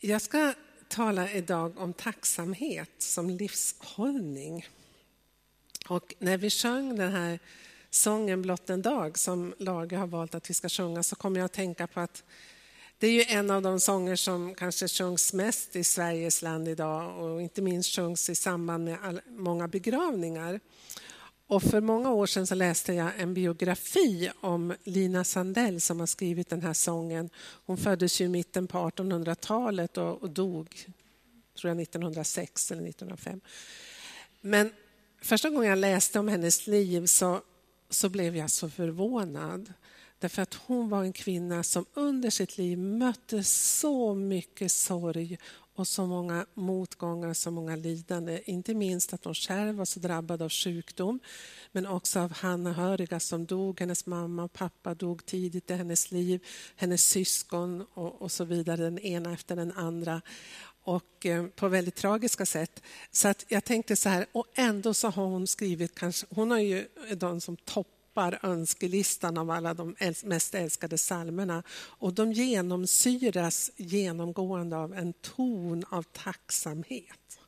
Jag ska tala idag om tacksamhet som livshållning. Och när vi sjöng den här sången Blott en dag som Lage har valt att vi ska sjunga så kommer jag att tänka på att det är ju en av de sånger som kanske sjungs mest i Sveriges land idag och inte minst sjungs i samband med många begravningar. Och för många år sedan så läste jag en biografi om Lina Sandell som har skrivit den här sången. Hon föddes ju i mitten på 1800-talet och, och dog, tror jag, 1906 eller 1905. Men första gången jag läste om hennes liv så, så blev jag så förvånad. Därför att hon var en kvinna som under sitt liv mötte så mycket sorg och så många motgångar, så många lidande. Inte minst att hon själv var så drabbad av sjukdom, men också av anhöriga som dog. Hennes mamma och pappa dog tidigt i hennes liv, hennes syskon och, och så vidare, den ena efter den andra och eh, på väldigt tragiska sätt. Så att jag tänkte så här, och ändå så har hon skrivit, kanske, hon har ju eh, de som topp toppar önskelistan av alla de mest älskade psalmerna och de genomsyras genomgående av en ton av tacksamhet.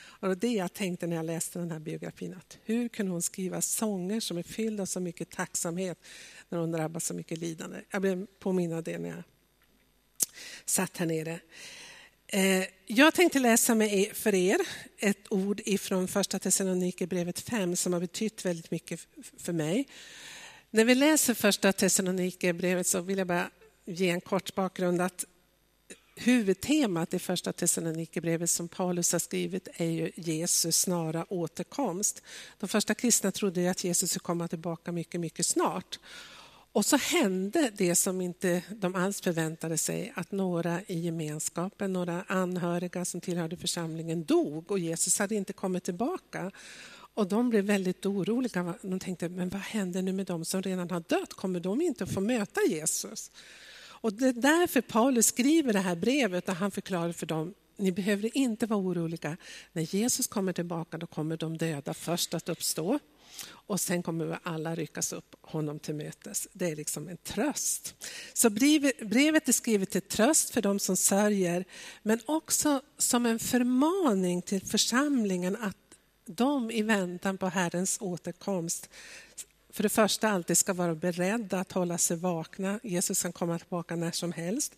Och det var det jag tänkte när jag läste den här biografin. Att hur kunde hon skriva sånger som är fyllda av så mycket tacksamhet när hon drabbas så mycket lidande? Jag blev påmind av det när jag satt här nere. Eh, jag tänkte läsa med för er ett ord ifrån första Thessalonikerbrevet 5 som har betytt väldigt mycket för mig. När vi läser första Thessalonikerbrevet så vill jag bara ge en kort bakgrund att huvudtemat i första Thessalonikerbrevet som Paulus har skrivit är ju Jesus snara återkomst. De första kristna trodde att Jesus skulle komma tillbaka mycket, mycket snart. Och så hände det som inte de alls förväntade sig, att några i gemenskapen, några anhöriga som tillhörde församlingen dog och Jesus hade inte kommit tillbaka. Och de blev väldigt oroliga. De tänkte, men vad händer nu med dem som redan har dött? Kommer de inte att få möta Jesus? Och det är därför Paulus skriver det här brevet och han förklarar för dem, ni behöver inte vara oroliga. När Jesus kommer tillbaka då kommer de döda först att uppstå. Och sen kommer vi alla ryckas upp honom till mötes. Det är liksom en tröst. Så brevet är skrivet till tröst för de som sörjer, men också som en förmaning till församlingen att de i väntan på Herrens återkomst för det första alltid ska vara beredda att hålla sig vakna. Jesus kan komma tillbaka när som helst.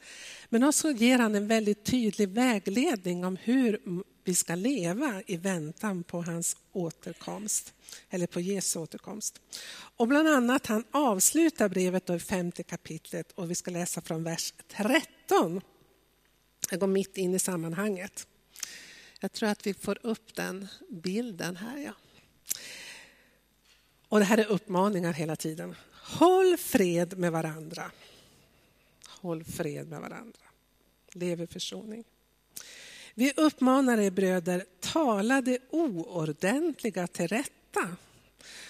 Men också ger han en väldigt tydlig vägledning om hur vi ska leva i väntan på hans återkomst, eller på Jesu återkomst. Och bland annat han avslutar brevet i femte kapitlet och vi ska läsa från vers 13. Jag går mitt in i sammanhanget. Jag tror att vi får upp den bilden här. Ja. Och det här är uppmaningar hela tiden. Håll fred med varandra. Håll fred med varandra. Lev i försoning. Vi uppmanar er bröder, tala det oordentliga till rätta.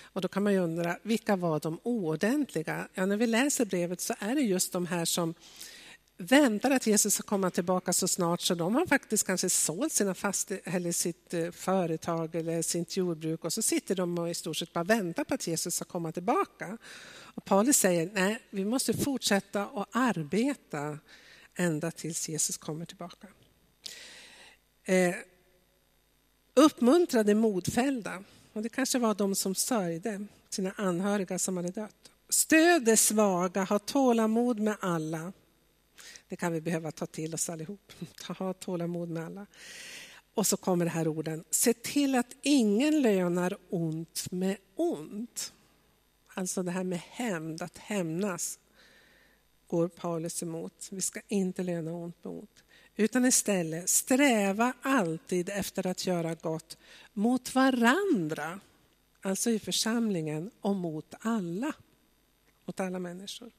Och då kan man ju undra, vilka var de oordentliga? Ja, när vi läser brevet så är det just de här som väntar att Jesus ska komma tillbaka så snart så de har faktiskt kanske sålt sina fast eller sitt eh, företag eller sitt jordbruk och så sitter de och i stort sett bara väntar på att Jesus ska komma tillbaka. Och Paulus säger nej, vi måste fortsätta att arbeta ända tills Jesus kommer tillbaka. Eh, uppmuntrade modfällda, och det kanske var de som sörjde sina anhöriga som hade dött. Stöd det svaga, ha tålamod med alla. Det kan vi behöva ta till oss allihop. Ha tålamod med alla. Och så kommer det här orden. Se till att ingen lönar ont med ont. Alltså det här med hämnd, att hämnas, går Paulus emot. Vi ska inte löna ont med ont. Utan istället sträva alltid efter att göra gott mot varandra, alltså i församlingen, och mot alla. Mot alla människor.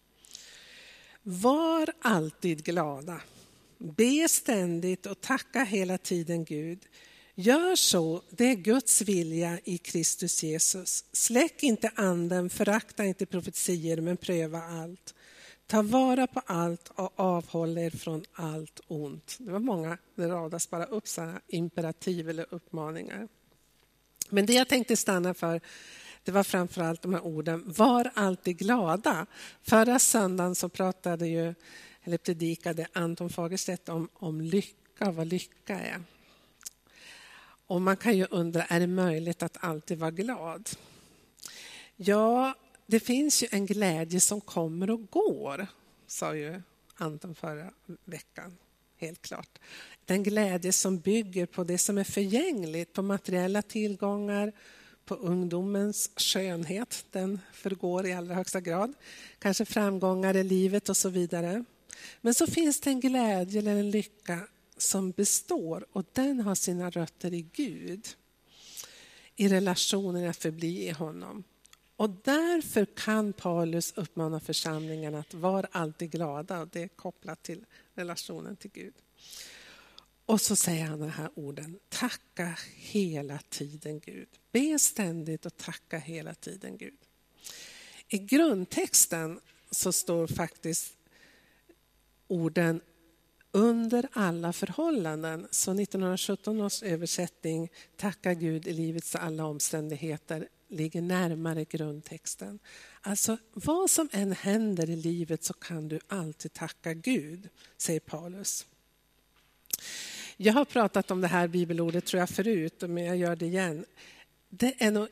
Var alltid glada. Be ständigt och tacka hela tiden Gud. Gör så, det är Guds vilja i Kristus Jesus. Släck inte anden, förakta inte profetier, men pröva allt. Ta vara på allt och avhåll er från allt ont. Det var många, det radas bara upp sådana imperativ eller uppmaningar. Men det jag tänkte stanna för det var framförallt de här orden, var alltid glada. Förra söndagen så pratade ju eller predikade Anton Fagerstedt om, om lycka vad lycka är. Och man kan ju undra, är det möjligt att alltid vara glad? Ja, det finns ju en glädje som kommer och går, sa ju Anton förra veckan. Helt klart. Den glädje som bygger på det som är förgängligt, på materiella tillgångar, på ungdomens skönhet. Den förgår i allra högsta grad. Kanske framgångar i livet och så vidare. Men så finns det en glädje eller en lycka som består och den har sina rötter i Gud. I relationen att förbli i honom. Och därför kan Paulus uppmana församlingen att vara alltid glada och det är kopplat till relationen till Gud. Och så säger han de här orden, tacka hela tiden Gud. Be ständigt och tacka hela tiden Gud. I grundtexten så står faktiskt orden under alla förhållanden. Så 1917 års översättning, tacka Gud i livets alla omständigheter, ligger närmare grundtexten. Alltså vad som än händer i livet så kan du alltid tacka Gud, säger Paulus. Jag har pratat om det här bibelordet tror jag förut, men jag gör det igen. Det är nog,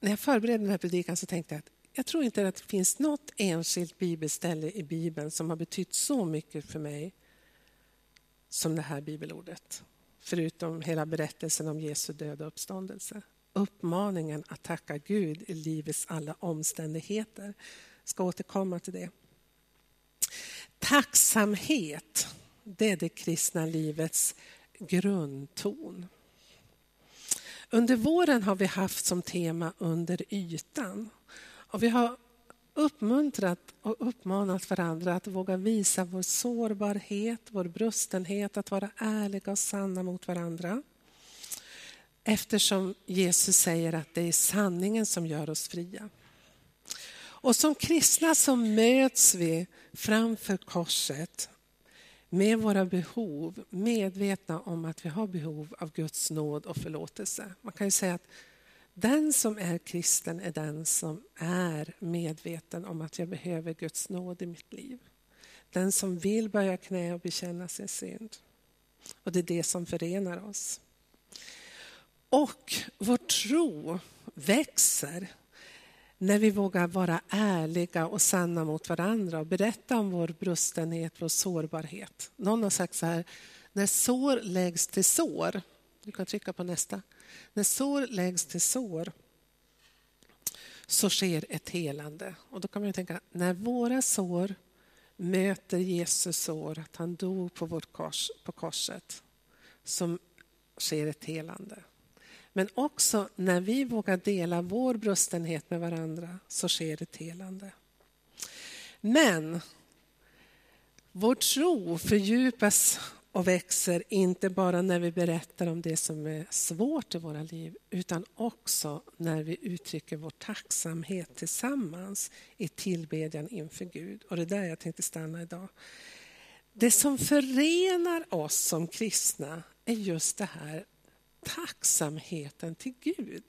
när jag förberedde den här predikan så tänkte jag att jag tror inte att det finns något enskilt bibelställe i Bibeln som har betytt så mycket för mig som det här bibelordet. Förutom hela berättelsen om Jesu död och uppståndelse. Uppmaningen att tacka Gud i livets alla omständigheter. Jag ska återkomma till det. Tacksamhet, det är det kristna livets grundton. Under våren har vi haft som tema Under ytan. Och vi har uppmuntrat och uppmanat varandra att våga visa vår sårbarhet, vår brustenhet, att vara ärliga och sanna mot varandra. Eftersom Jesus säger att det är sanningen som gör oss fria. Och som kristna så möts vi framför korset med våra behov, medvetna om att vi har behov av Guds nåd och förlåtelse. Man kan ju säga att den som är kristen är den som är medveten om att jag behöver Guds nåd i mitt liv. Den som vill böja knä och bekänna sin synd. Och det är det som förenar oss. Och vår tro växer när vi vågar vara ärliga och sanna mot varandra och berätta om vår brustenhet, vår sårbarhet. Någon har sagt så här, när sår läggs till sår, du kan trycka på nästa, när sår läggs till sår så sker ett helande. Och då kan man tänka, när våra sår möter Jesus sår, att han dog på vårt kors, på korset, så sker ett helande. Men också när vi vågar dela vår brustenhet med varandra så sker ett helande. Men vår tro fördjupas och växer inte bara när vi berättar om det som är svårt i våra liv utan också när vi uttrycker vår tacksamhet tillsammans i tillbedjan inför Gud. Och det är där jag tänkte stanna idag. Det som förenar oss som kristna är just det här tacksamheten till Gud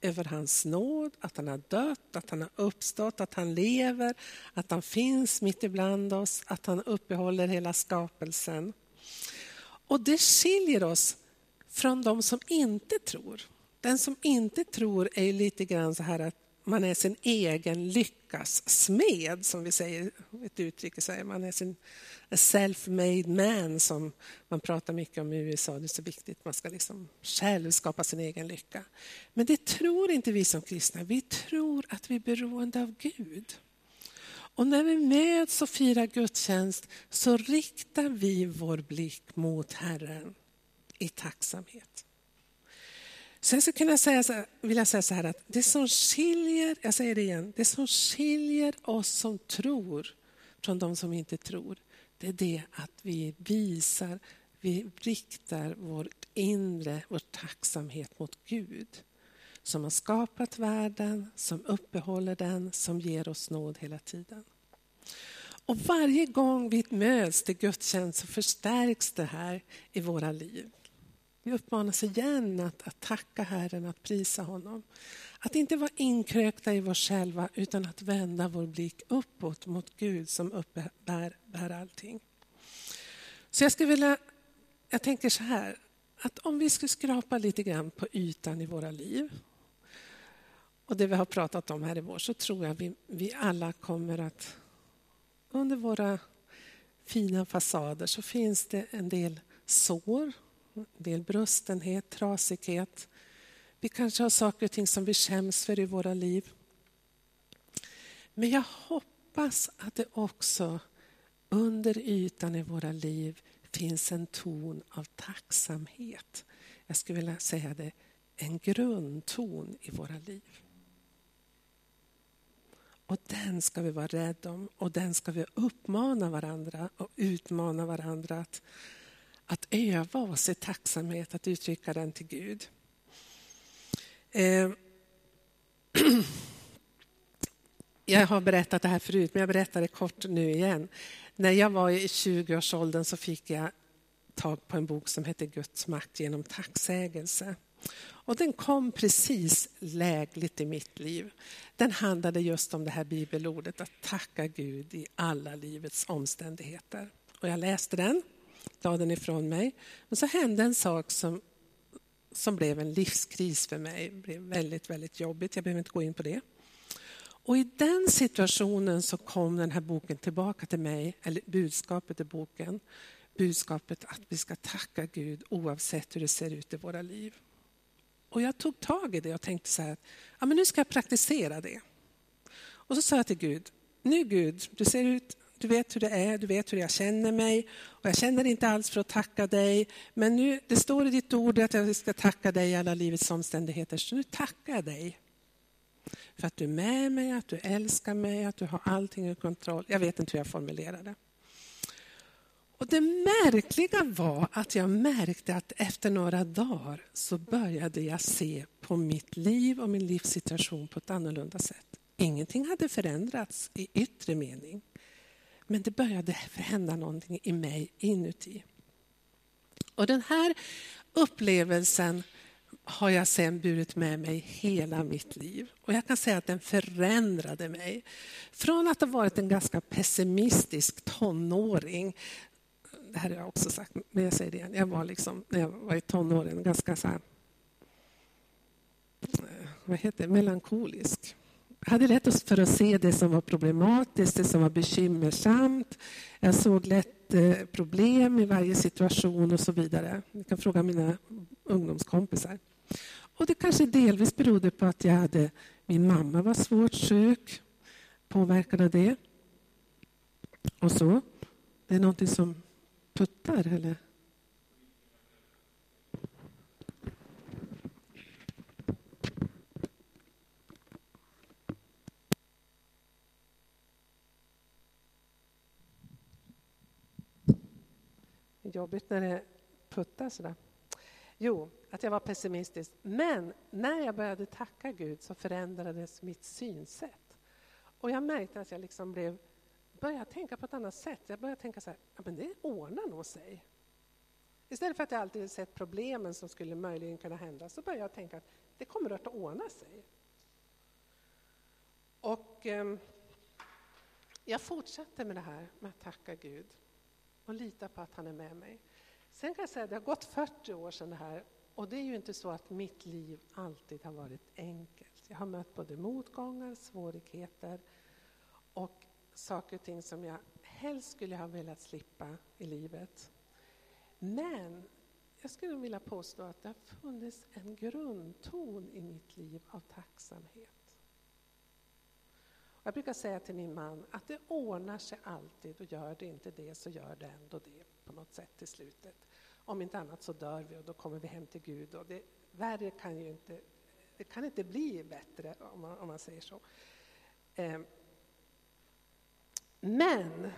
över hans nåd, att han har dött, att han har uppstått, att han lever, att han finns mitt ibland oss, att han uppehåller hela skapelsen. Och det skiljer oss från de som inte tror. Den som inte tror är lite grann så här att man är sin egen lyckas smed, som vi säger, ett uttryck i Sverige. Man är sin self-made man som man pratar mycket om i USA. Det är så viktigt, man ska liksom själv skapa sin egen lycka. Men det tror inte vi som kristna. Vi tror att vi är beroende av Gud. Och när vi möts och firar gudstjänst så riktar vi vår blick mot Herren i tacksamhet. Sen så kan jag säga så, vill jag säga så här att det som skiljer, jag säger det igen, det som skiljer oss som tror från de som inte tror, det är det att vi visar, vi riktar vårt inre, vår tacksamhet mot Gud som har skapat världen, som uppehåller den, som ger oss nåd hela tiden. Och varje gång vi möts till gudstjänst så förstärks det här i våra liv. Vi uppmanas igen att, att tacka Herren, att prisa honom. Att inte vara inkrökta i oss själva utan att vända vår blick uppåt mot Gud som uppbär bär allting. Så jag skulle vilja, jag tänker så här, att om vi skulle skrapa lite grann på ytan i våra liv och det vi har pratat om här i vår så tror jag vi, vi alla kommer att under våra fina fasader så finns det en del sår, en del brustenhet, trasighet. Vi kanske har saker och ting som vi skäms för i våra liv. Men jag hoppas att det också under ytan i våra liv finns en ton av tacksamhet. Jag skulle vilja säga det, en grundton i våra liv. Och den ska vi vara rädda om och den ska vi uppmana varandra och utmana varandra att, att öva oss i tacksamhet, att uttrycka den till Gud. Eh, jag har berättat det här förut, men jag berättar det kort nu igen. När jag var i 20-årsåldern så fick jag tag på en bok som hette Guds makt genom tacksägelse. Och den kom precis lägligt i mitt liv. Den handlade just om det här bibelordet att tacka Gud i alla livets omständigheter. Och jag läste den, la den ifrån mig. Men så hände en sak som, som blev en livskris för mig. Det blev väldigt, väldigt jobbigt. Jag behöver inte gå in på det. Och i den situationen så kom den här boken tillbaka till mig, eller budskapet i boken. Budskapet att vi ska tacka Gud oavsett hur det ser ut i våra liv. Och jag tog tag i det och tänkte så här, ja, men nu ska jag praktisera det. Och så sa jag till Gud, nu Gud, du ser ut, du vet hur det är, du vet hur jag känner mig och jag känner inte alls för att tacka dig. Men nu, det står i ditt ord att jag ska tacka dig i alla livets omständigheter, så nu tackar jag dig. För att du är med mig, att du älskar mig, att du har allting i kontroll. Jag vet inte hur jag formulerade det. Och det märkliga var att jag märkte att efter några dagar så började jag se på mitt liv och min livssituation på ett annorlunda sätt. Ingenting hade förändrats i yttre mening. Men det började hända någonting i mig inuti. Och den här upplevelsen har jag sen burit med mig hela mitt liv. Och jag kan säga att den förändrade mig. Från att ha varit en ganska pessimistisk tonåring det här har jag också sagt, men jag säger det igen. Jag var liksom, när jag var i tonåren ganska så här, eh, vad heter det, melankolisk. Jag hade lätt för att se det som var problematiskt, det som var bekymmersamt. Jag såg lätt eh, problem i varje situation och så vidare. Ni kan fråga mina ungdomskompisar. Och det kanske delvis berodde på att jag hade, min mamma var svårt sjuk, påverkad av det. Och så. Det är någonting som puttar eller? Jobbigt när det puttar sådär. Jo, att jag var pessimistisk. Men när jag började tacka Gud så förändrades mitt synsätt. Och jag märkte att jag liksom blev började tänka på ett annat sätt. Jag började tänka så här, ja, men det ordnar nog sig. Istället för att jag alltid sett problemen som skulle möjligen kunna hända så började jag tänka att det kommer att ordna sig. Och eh, jag fortsatte med det här med att tacka Gud och lita på att han är med mig. Sen kan jag säga att det har gått 40 år sedan det här och det är ju inte så att mitt liv alltid har varit enkelt. Jag har mött både motgångar, svårigheter och saker och ting som jag helst skulle ha velat slippa i livet. Men jag skulle vilja påstå att det har funnits en grundton i mitt liv av tacksamhet. Jag brukar säga till min man att det ordnar sig alltid och gör det inte det så gör det ändå det på något sätt till slutet. Om inte annat så dör vi och då kommer vi hem till Gud. Och det, värre kan ju inte, det kan inte bli bättre om man, om man säger så. Eh, men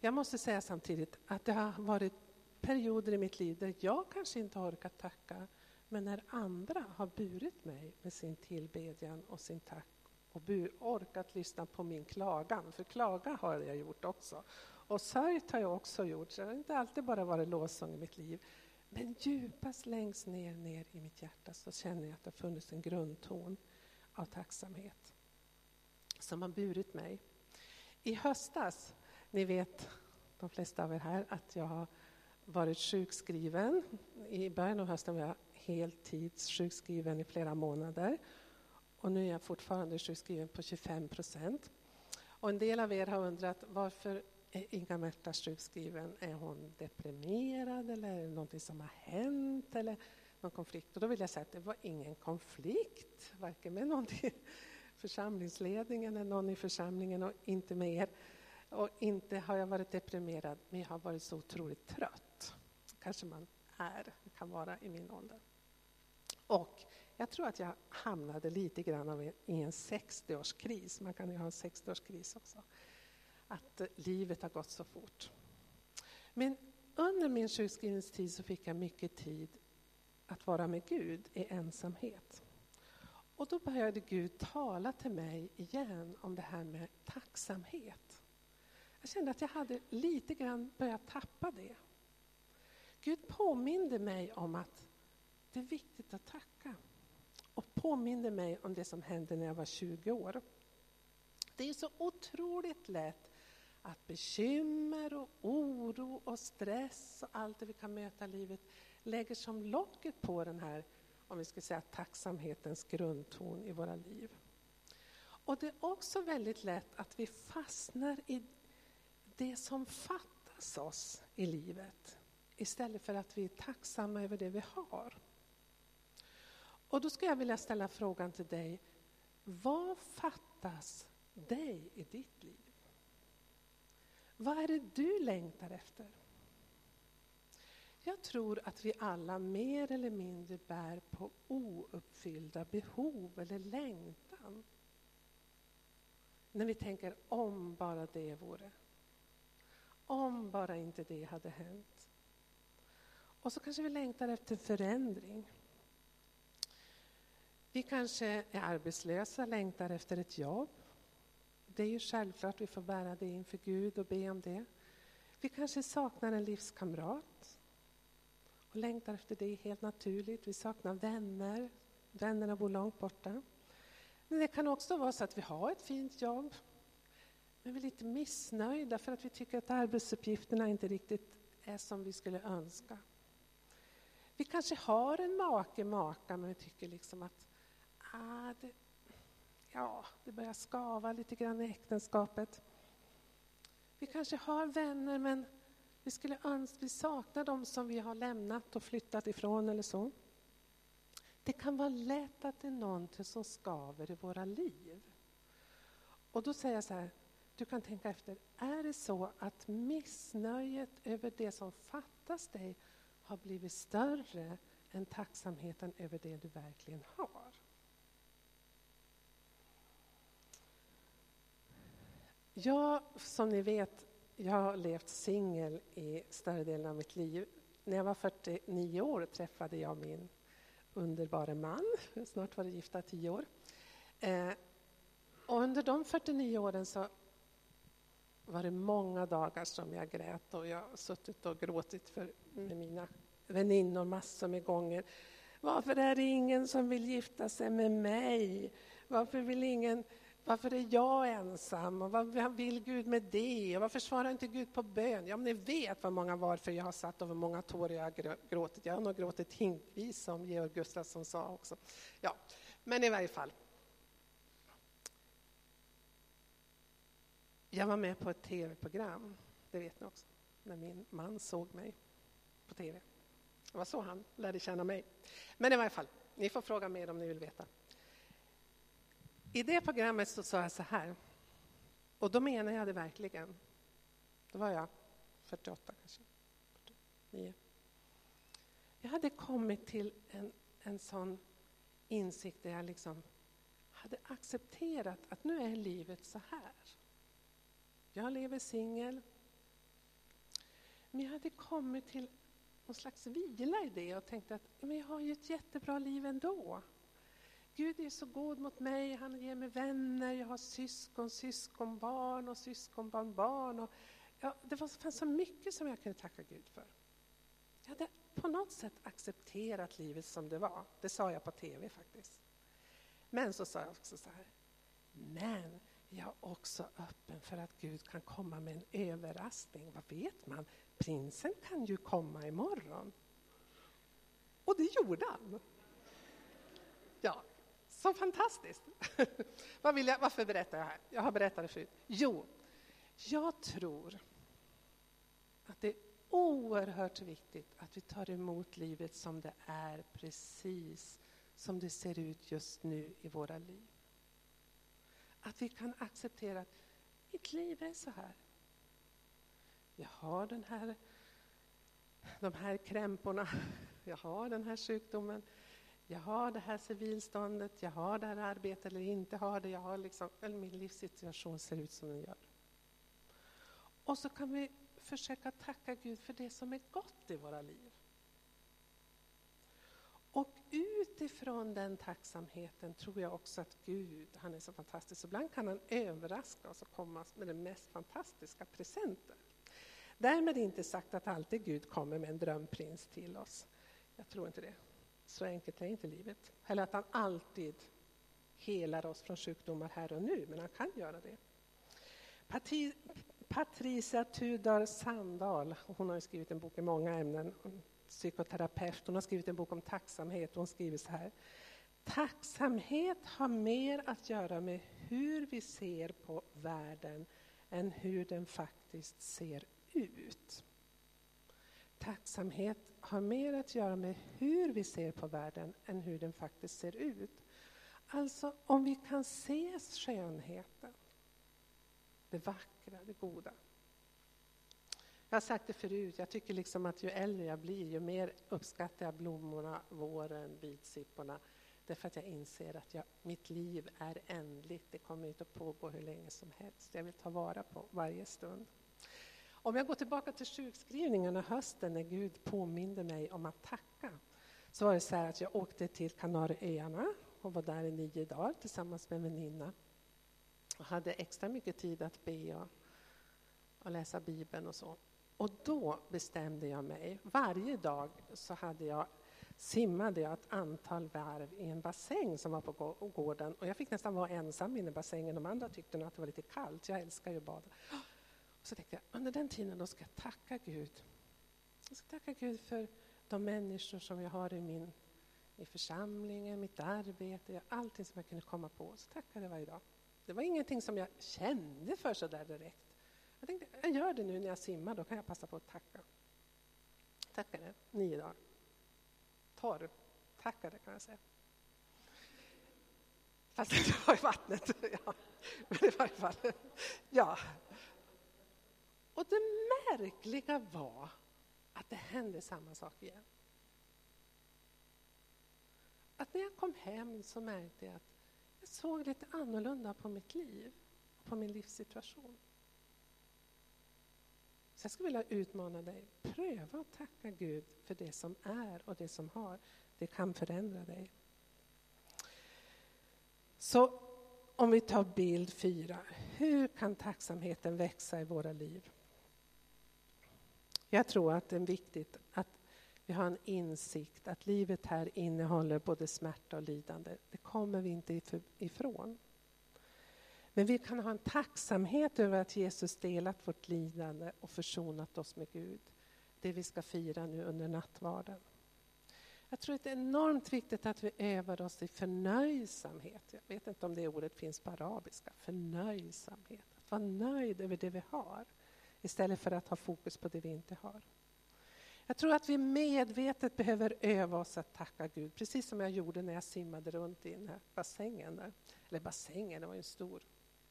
jag måste säga samtidigt att det har varit perioder i mitt liv där jag kanske inte har orkat tacka, men när andra har burit mig med sin tillbedjan och sin tack och orkat lyssna på min klagan, för klaga har jag gjort också. Och sörjt har jag också gjort, så det har inte alltid bara varit lovsång i mitt liv. Men djupast längst ner, ner i mitt hjärta så känner jag att det har funnits en grundton av tacksamhet som har burit mig. I höstas, ni vet de flesta av er här att jag har varit sjukskriven. I början av hösten var jag heltidssjukskriven i flera månader. Och nu är jag fortfarande sjukskriven på 25 procent. Och en del av er har undrat varför är Inga Märta sjukskriven? Är hon deprimerad eller är det någonting som har hänt? Eller någon konflikt? Och då vill jag säga att det var ingen konflikt, varken med någon i församlingsledningen eller någon i församlingen och inte med er. Och inte har jag varit deprimerad, men jag har varit så otroligt trött. Kanske man är, kan vara i min ålder. Och jag tror att jag hamnade lite grann i en 60-årskris. Man kan ju ha en 60-årskris också. Att eh, livet har gått så fort. Men under min sjukskrivningstid så fick jag mycket tid att vara med Gud i ensamhet. Och då började Gud tala till mig igen om det här med tacksamhet. Jag kände att jag hade lite grann börjat tappa det. Gud påminde mig om att det är viktigt att tacka. Påminde mig om det som hände när jag var 20 år. Det är så otroligt lätt att bekymmer och oro och stress och allt det vi kan möta i livet lägger som locket på den här, om vi ska säga tacksamhetens grundton i våra liv. Och det är också väldigt lätt att vi fastnar i det som fattas oss i livet istället för att vi är tacksamma över det vi har. Och då skulle jag vilja ställa frågan till dig. Vad fattas dig i ditt liv? Vad är det du längtar efter? Jag tror att vi alla mer eller mindre bär på ouppfyllda behov eller längtan. När vi tänker om bara det vore. Om bara inte det hade hänt. Och så kanske vi längtar efter förändring. Vi kanske är arbetslösa, längtar efter ett jobb. Det är ju självklart vi får bära det inför Gud och be om det. Vi kanske saknar en livskamrat och längtar efter det helt naturligt. Vi saknar vänner, vännerna bor långt borta. Men det kan också vara så att vi har ett fint jobb men vi är lite missnöjda för att vi tycker att arbetsuppgifterna inte riktigt är som vi skulle önska. Vi kanske har en make, maka, men vi tycker liksom att ah, det, ja, det börjar skava lite grann i äktenskapet. Vi kanske har vänner, men vi, skulle önska, vi saknar dem som vi har lämnat och flyttat ifrån eller så. Det kan vara lätt att det är någonting som skaver i våra liv. Och då säger jag så här, du kan tänka efter, är det så att missnöjet över det som fattas dig har blivit större än tacksamheten över det du verkligen har? Jag, som ni vet, jag har levt singel i större delen av mitt liv. När jag var 49 år träffade jag min underbara man. Snart var vi gifta tio år. Eh, och under de 49 åren så var det många dagar som jag grät och jag har suttit och gråtit för, med mina väninnor massor med gånger. Varför är det ingen som vill gifta sig med mig? Varför, vill ingen, varför är jag ensam? Och vad vill Gud med det? Och varför svarar inte Gud på bön? Ja, men ni vet vad många varför jag har satt och hur många tårar jag har gråtit. Jag har nog gråtit hinkvis, som Georg Gustafsson sa också. Ja, men i varje fall. Jag var med på ett tv-program, det vet ni också, när min man såg mig på tv. Det var så han lärde känna mig. Men i varje fall, ni får fråga mer om ni vill veta. I det programmet så sa jag så här, och då menar jag det verkligen. Då var jag 48 kanske, 49. Jag hade kommit till en, en sån insikt där jag liksom hade accepterat att nu är livet så här. Jag lever singel. Men jag hade kommit till någon slags vila i det och tänkte att men jag har ju ett jättebra liv ändå. Gud är så god mot mig, han ger mig vänner, jag har syskon, syskonbarn och syskonbarnbarn. Och, ja, det fanns så mycket som jag kunde tacka Gud för. Jag hade på på något sätt accepterat livet som det var. Det sa jag på tv faktiskt. Men så sa jag också så här, men jag är också öppen för att Gud kan komma med en överraskning. Vad vet man? Prinsen kan ju komma imorgon. Och det gjorde han. Ja, så fantastiskt! Vad vill jag, varför berättar jag här? Jag har berättat det förut. Jo, jag tror att det är oerhört viktigt att vi tar emot livet som det är, precis som det ser ut just nu i våra liv. Att vi kan acceptera att mitt liv är så här. Jag har den här, de här krämporna, jag har den här sjukdomen, jag har det här civilståndet, jag har det här arbetet eller inte har det, jag har liksom, eller min livssituation ser ut som den gör. Och så kan vi försöka tacka Gud för det som är gott i våra liv. Och utifrån den tacksamheten tror jag också att Gud, han är så fantastisk. Ibland kan han överraska oss och komma med den mest fantastiska presenter. Därmed inte sagt att alltid Gud kommer med en drömprins till oss. Jag tror inte det. Så enkelt är inte livet. Eller att han alltid helar oss från sjukdomar här och nu, men han kan göra det. Patricia Tudor Sandahl, hon har skrivit en bok i många ämnen, psykoterapeut, hon har skrivit en bok om tacksamhet hon skriver så här. Tacksamhet har mer att göra med hur vi ser på världen än hur den faktiskt ser ut. Tacksamhet har mer att göra med hur vi ser på världen än hur den faktiskt ser ut. Alltså om vi kan se skönheten, det vackra, det goda. Jag har sagt det förut, jag tycker liksom att ju äldre jag blir ju mer uppskattar jag blommorna, våren, vitsipporna. Därför att jag inser att jag, mitt liv är ändligt, det kommer inte att pågå hur länge som helst. Jag vill ta vara på varje stund. Om jag går tillbaka till sjukskrivningarna hösten när Gud påminde mig om att tacka så var det så att jag åkte till Kanarieöarna och var där i nio dagar tillsammans med en väninna. Och hade extra mycket tid att be och, och läsa Bibeln och så. Och då bestämde jag mig. Varje dag så hade jag, simmade jag ett antal varv i en bassäng som var på gården. Och jag fick nästan vara ensam inne i bassängen. De andra tyckte nog att det var lite kallt. Jag älskar ju att bada. Så tänkte jag, under den tiden då ska jag tacka Gud. Jag ska tacka Gud för de människor som jag har i min i församlingen, mitt arbete, allting som jag kunde komma på. Så tackade jag varje dag. Det var ingenting som jag kände för så där direkt. Jag tänkte, jag gör det nu när jag simmar, då kan jag passa på att tacka. Tackade, nio dagar. Torr, tackade kan jag säga. Fast det var i vattnet. Ja. Men i varje fall, ja. Och det märkliga var att det hände samma sak igen. Att när jag kom hem så märkte jag att jag såg lite annorlunda på mitt liv, på min livssituation. Så jag skulle vilja utmana dig, pröva att tacka Gud för det som är och det som har. Det kan förändra dig. Så om vi tar bild fyra, hur kan tacksamheten växa i våra liv? Jag tror att det är viktigt att vi har en insikt att livet här innehåller både smärta och lidande. Det kommer vi inte ifrån. Men vi kan ha en tacksamhet över att Jesus delat vårt lidande och försonat oss med Gud. Det vi ska fira nu under nattvarden. Jag tror att det är enormt viktigt att vi övar oss i förnöjsamhet. Jag vet inte om det ordet finns på arabiska. Förnöjsamhet. Att vara nöjd över det vi har istället för att ha fokus på det vi inte har. Jag tror att vi medvetet behöver öva oss att tacka Gud, precis som jag gjorde när jag simmade runt i den här bassängen. Där. Eller bassängen, det var ju en stor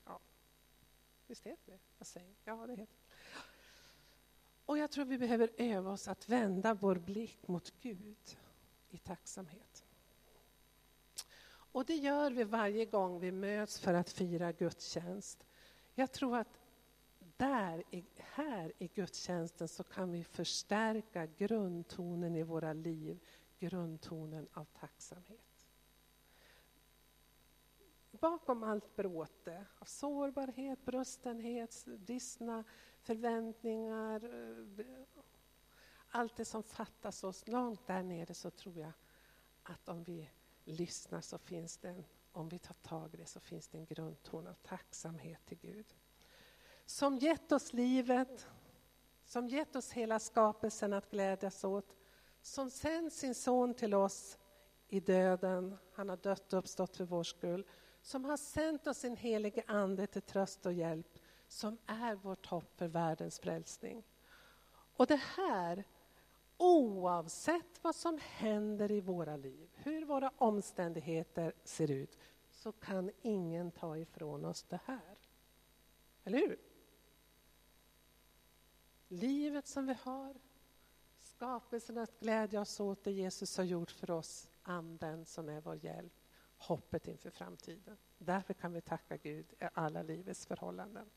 Ja, Visst heter det bassäng? Ja, det heter Och jag tror vi behöver öva oss att vända vår blick mot Gud i tacksamhet. Och det gör vi varje gång vi möts för att fira gudstjänst. Jag tror att där, här i gudstjänsten så kan vi förstärka grundtonen i våra liv, grundtonen av tacksamhet bakom allt bråte av sårbarhet, brustenhet, bristna förväntningar. allt det som fattas oss långt där nere så tror jag att om vi lyssnar så finns det, om vi tar tag i det så finns det en grundton av tacksamhet till Gud. Som gett oss livet, som gett oss hela skapelsen att glädjas åt, som sänt sin son till oss i döden, han har dött och uppstått för vår skull, som har sänt oss sin helige Ande till tröst och hjälp, som är vårt hopp för världens frälsning. Och det här, oavsett vad som händer i våra liv, hur våra omständigheter ser ut, så kan ingen ta ifrån oss det här. Eller hur? Livet som vi har, skapelsen att glädja oss åt det Jesus har gjort för oss, anden som är vår hjälp, hoppet inför framtiden. Därför kan vi tacka Gud i alla livets förhållanden.